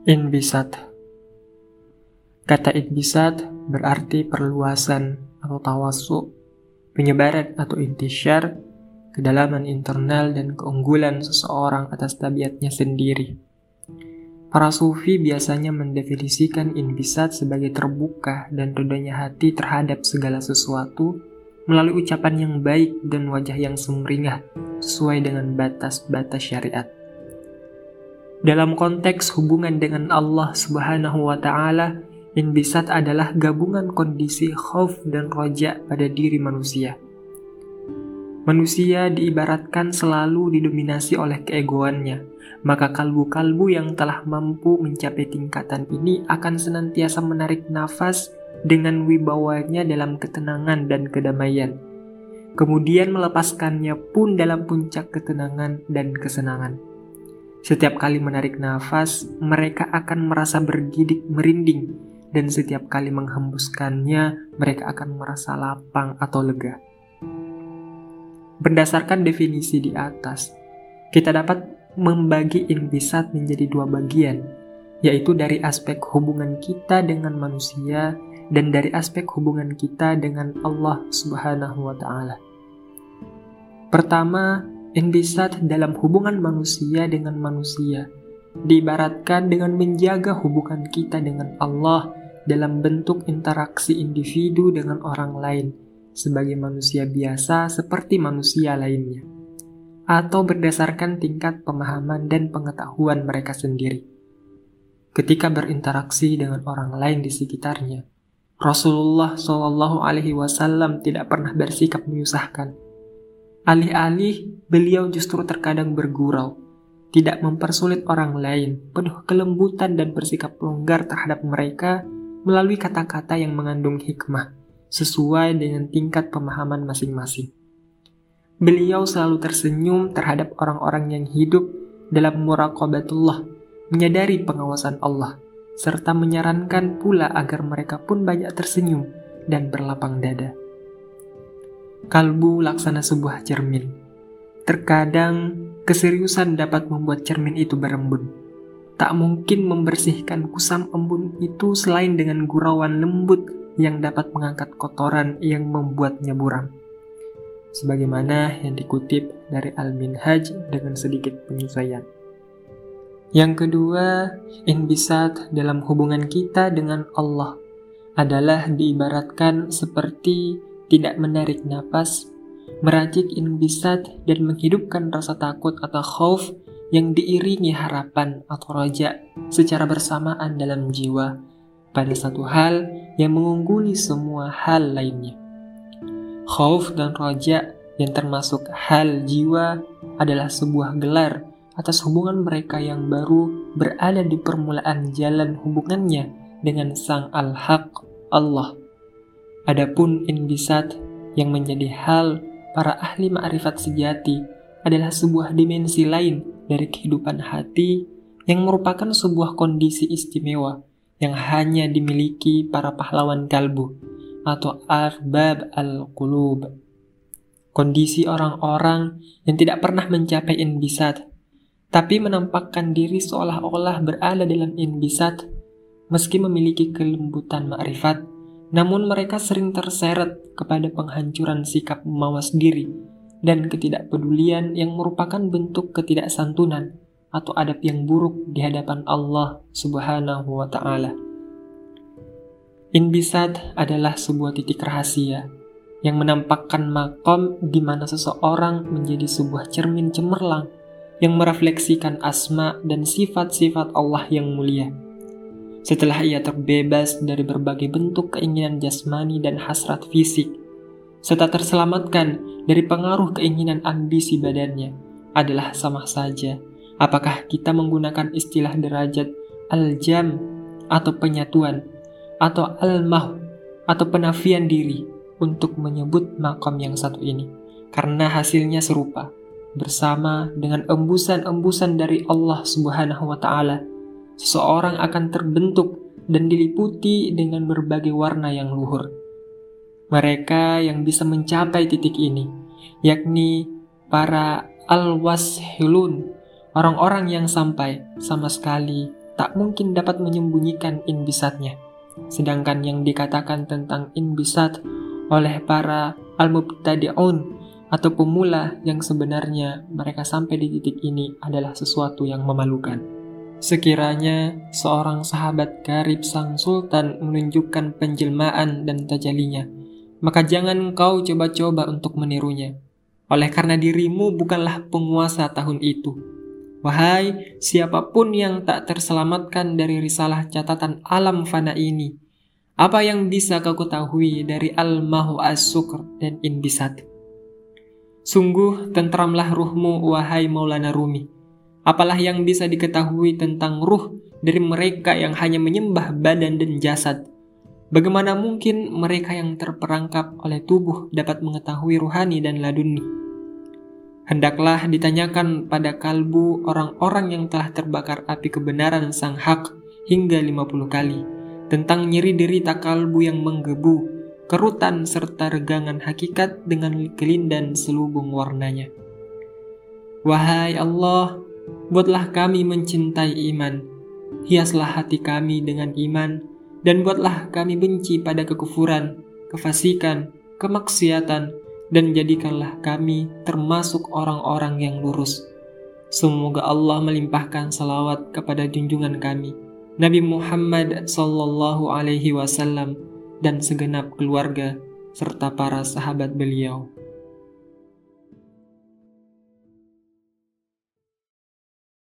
Inbisat Kata inbisat berarti perluasan atau tawasuk, penyebaran atau intisyar, kedalaman internal dan keunggulan seseorang atas tabiatnya sendiri. Para sufi biasanya mendefinisikan inbisat sebagai terbuka dan redanya hati terhadap segala sesuatu melalui ucapan yang baik dan wajah yang sumringah sesuai dengan batas-batas syariat. Dalam konteks hubungan dengan Allah Subhanahu wa taala, inbisat adalah gabungan kondisi khauf dan roja pada diri manusia. Manusia diibaratkan selalu didominasi oleh keegoannya, maka kalbu-kalbu yang telah mampu mencapai tingkatan ini akan senantiasa menarik nafas dengan wibawanya dalam ketenangan dan kedamaian. Kemudian melepaskannya pun dalam puncak ketenangan dan kesenangan. Setiap kali menarik nafas, mereka akan merasa bergidik merinding, dan setiap kali menghembuskannya, mereka akan merasa lapang atau lega. Berdasarkan definisi di atas, kita dapat membagi inbisat menjadi dua bagian, yaitu dari aspek hubungan kita dengan manusia dan dari aspek hubungan kita dengan Allah Subhanahu wa taala. Pertama, Inbisat dalam hubungan manusia dengan manusia diibaratkan dengan menjaga hubungan kita dengan Allah dalam bentuk interaksi individu dengan orang lain sebagai manusia biasa seperti manusia lainnya atau berdasarkan tingkat pemahaman dan pengetahuan mereka sendiri. Ketika berinteraksi dengan orang lain di sekitarnya, Rasulullah Shallallahu Alaihi Wasallam tidak pernah bersikap menyusahkan Alih-alih beliau justru terkadang bergurau, tidak mempersulit orang lain, penuh kelembutan dan bersikap longgar terhadap mereka melalui kata-kata yang mengandung hikmah, sesuai dengan tingkat pemahaman masing-masing. Beliau selalu tersenyum terhadap orang-orang yang hidup dalam muraqabatullah, menyadari pengawasan Allah, serta menyarankan pula agar mereka pun banyak tersenyum dan berlapang dada. Kalbu laksana sebuah cermin. Terkadang keseriusan dapat membuat cermin itu berembun. Tak mungkin membersihkan kusam embun itu selain dengan gurauan lembut yang dapat mengangkat kotoran yang membuatnya buram. Sebagaimana yang dikutip dari Al-Minhaj dengan sedikit penyesuaian. Yang kedua, inbisat dalam hubungan kita dengan Allah adalah diibaratkan seperti tidak menarik nafas, meracik inbisat dan menghidupkan rasa takut atau khauf yang diiringi harapan atau roja secara bersamaan dalam jiwa pada satu hal yang mengungguli semua hal lainnya. Khauf dan roja yang termasuk hal jiwa adalah sebuah gelar atas hubungan mereka yang baru berada di permulaan jalan hubungannya dengan Sang Al-Haq Allah Adapun inbisat yang menjadi hal para ahli ma'rifat sejati adalah sebuah dimensi lain dari kehidupan hati yang merupakan sebuah kondisi istimewa yang hanya dimiliki para pahlawan kalbu atau arbab al-qulub. Kondisi orang-orang yang tidak pernah mencapai inbisat, tapi menampakkan diri seolah-olah berada dalam inbisat meski memiliki kelembutan ma'rifat namun mereka sering terseret kepada penghancuran sikap mawas diri dan ketidakpedulian yang merupakan bentuk ketidaksantunan atau adab yang buruk di hadapan Allah Subhanahu wa taala. Inbisat adalah sebuah titik rahasia yang menampakkan makom di mana seseorang menjadi sebuah cermin cemerlang yang merefleksikan asma dan sifat-sifat Allah yang mulia setelah ia terbebas dari berbagai bentuk keinginan jasmani dan hasrat fisik, serta terselamatkan dari pengaruh keinginan ambisi badannya, adalah sama saja apakah kita menggunakan istilah derajat al-jam atau penyatuan, atau al-mah atau penafian diri untuk menyebut makam yang satu ini, karena hasilnya serupa, bersama dengan embusan-embusan dari Allah Subhanahu wa Ta'ala seseorang akan terbentuk dan diliputi dengan berbagai warna yang luhur. Mereka yang bisa mencapai titik ini, yakni para al-washilun, orang-orang yang sampai sama sekali tak mungkin dapat menyembunyikan inbisatnya. Sedangkan yang dikatakan tentang inbisat oleh para al-mubtadi'un atau pemula yang sebenarnya mereka sampai di titik ini adalah sesuatu yang memalukan. Sekiranya seorang sahabat karib sang sultan menunjukkan penjelmaan dan tajalinya, maka jangan kau coba-coba untuk menirunya. Oleh karena dirimu bukanlah penguasa tahun itu. Wahai siapa pun yang tak terselamatkan dari risalah catatan alam fana ini, apa yang bisa kau ketahui dari al-mahu as-sukr dan inbisat? Sungguh tentramlah ruhmu, wahai Maulana Rumi. Apalah yang bisa diketahui tentang ruh dari mereka yang hanya menyembah badan dan jasad? Bagaimana mungkin mereka yang terperangkap oleh tubuh dapat mengetahui ruhani dan laduni? Hendaklah ditanyakan pada kalbu orang-orang yang telah terbakar api kebenaran sang hak hingga 50 kali tentang nyeri derita kalbu yang menggebu kerutan serta regangan hakikat dengan kelindan selubung warnanya. Wahai Allah, buatlah kami mencintai iman, hiaslah hati kami dengan iman, dan buatlah kami benci pada kekufuran, kefasikan, kemaksiatan, dan jadikanlah kami termasuk orang-orang yang lurus. Semoga Allah melimpahkan salawat kepada junjungan kami, Nabi Muhammad sallallahu alaihi wasallam dan segenap keluarga serta para sahabat beliau.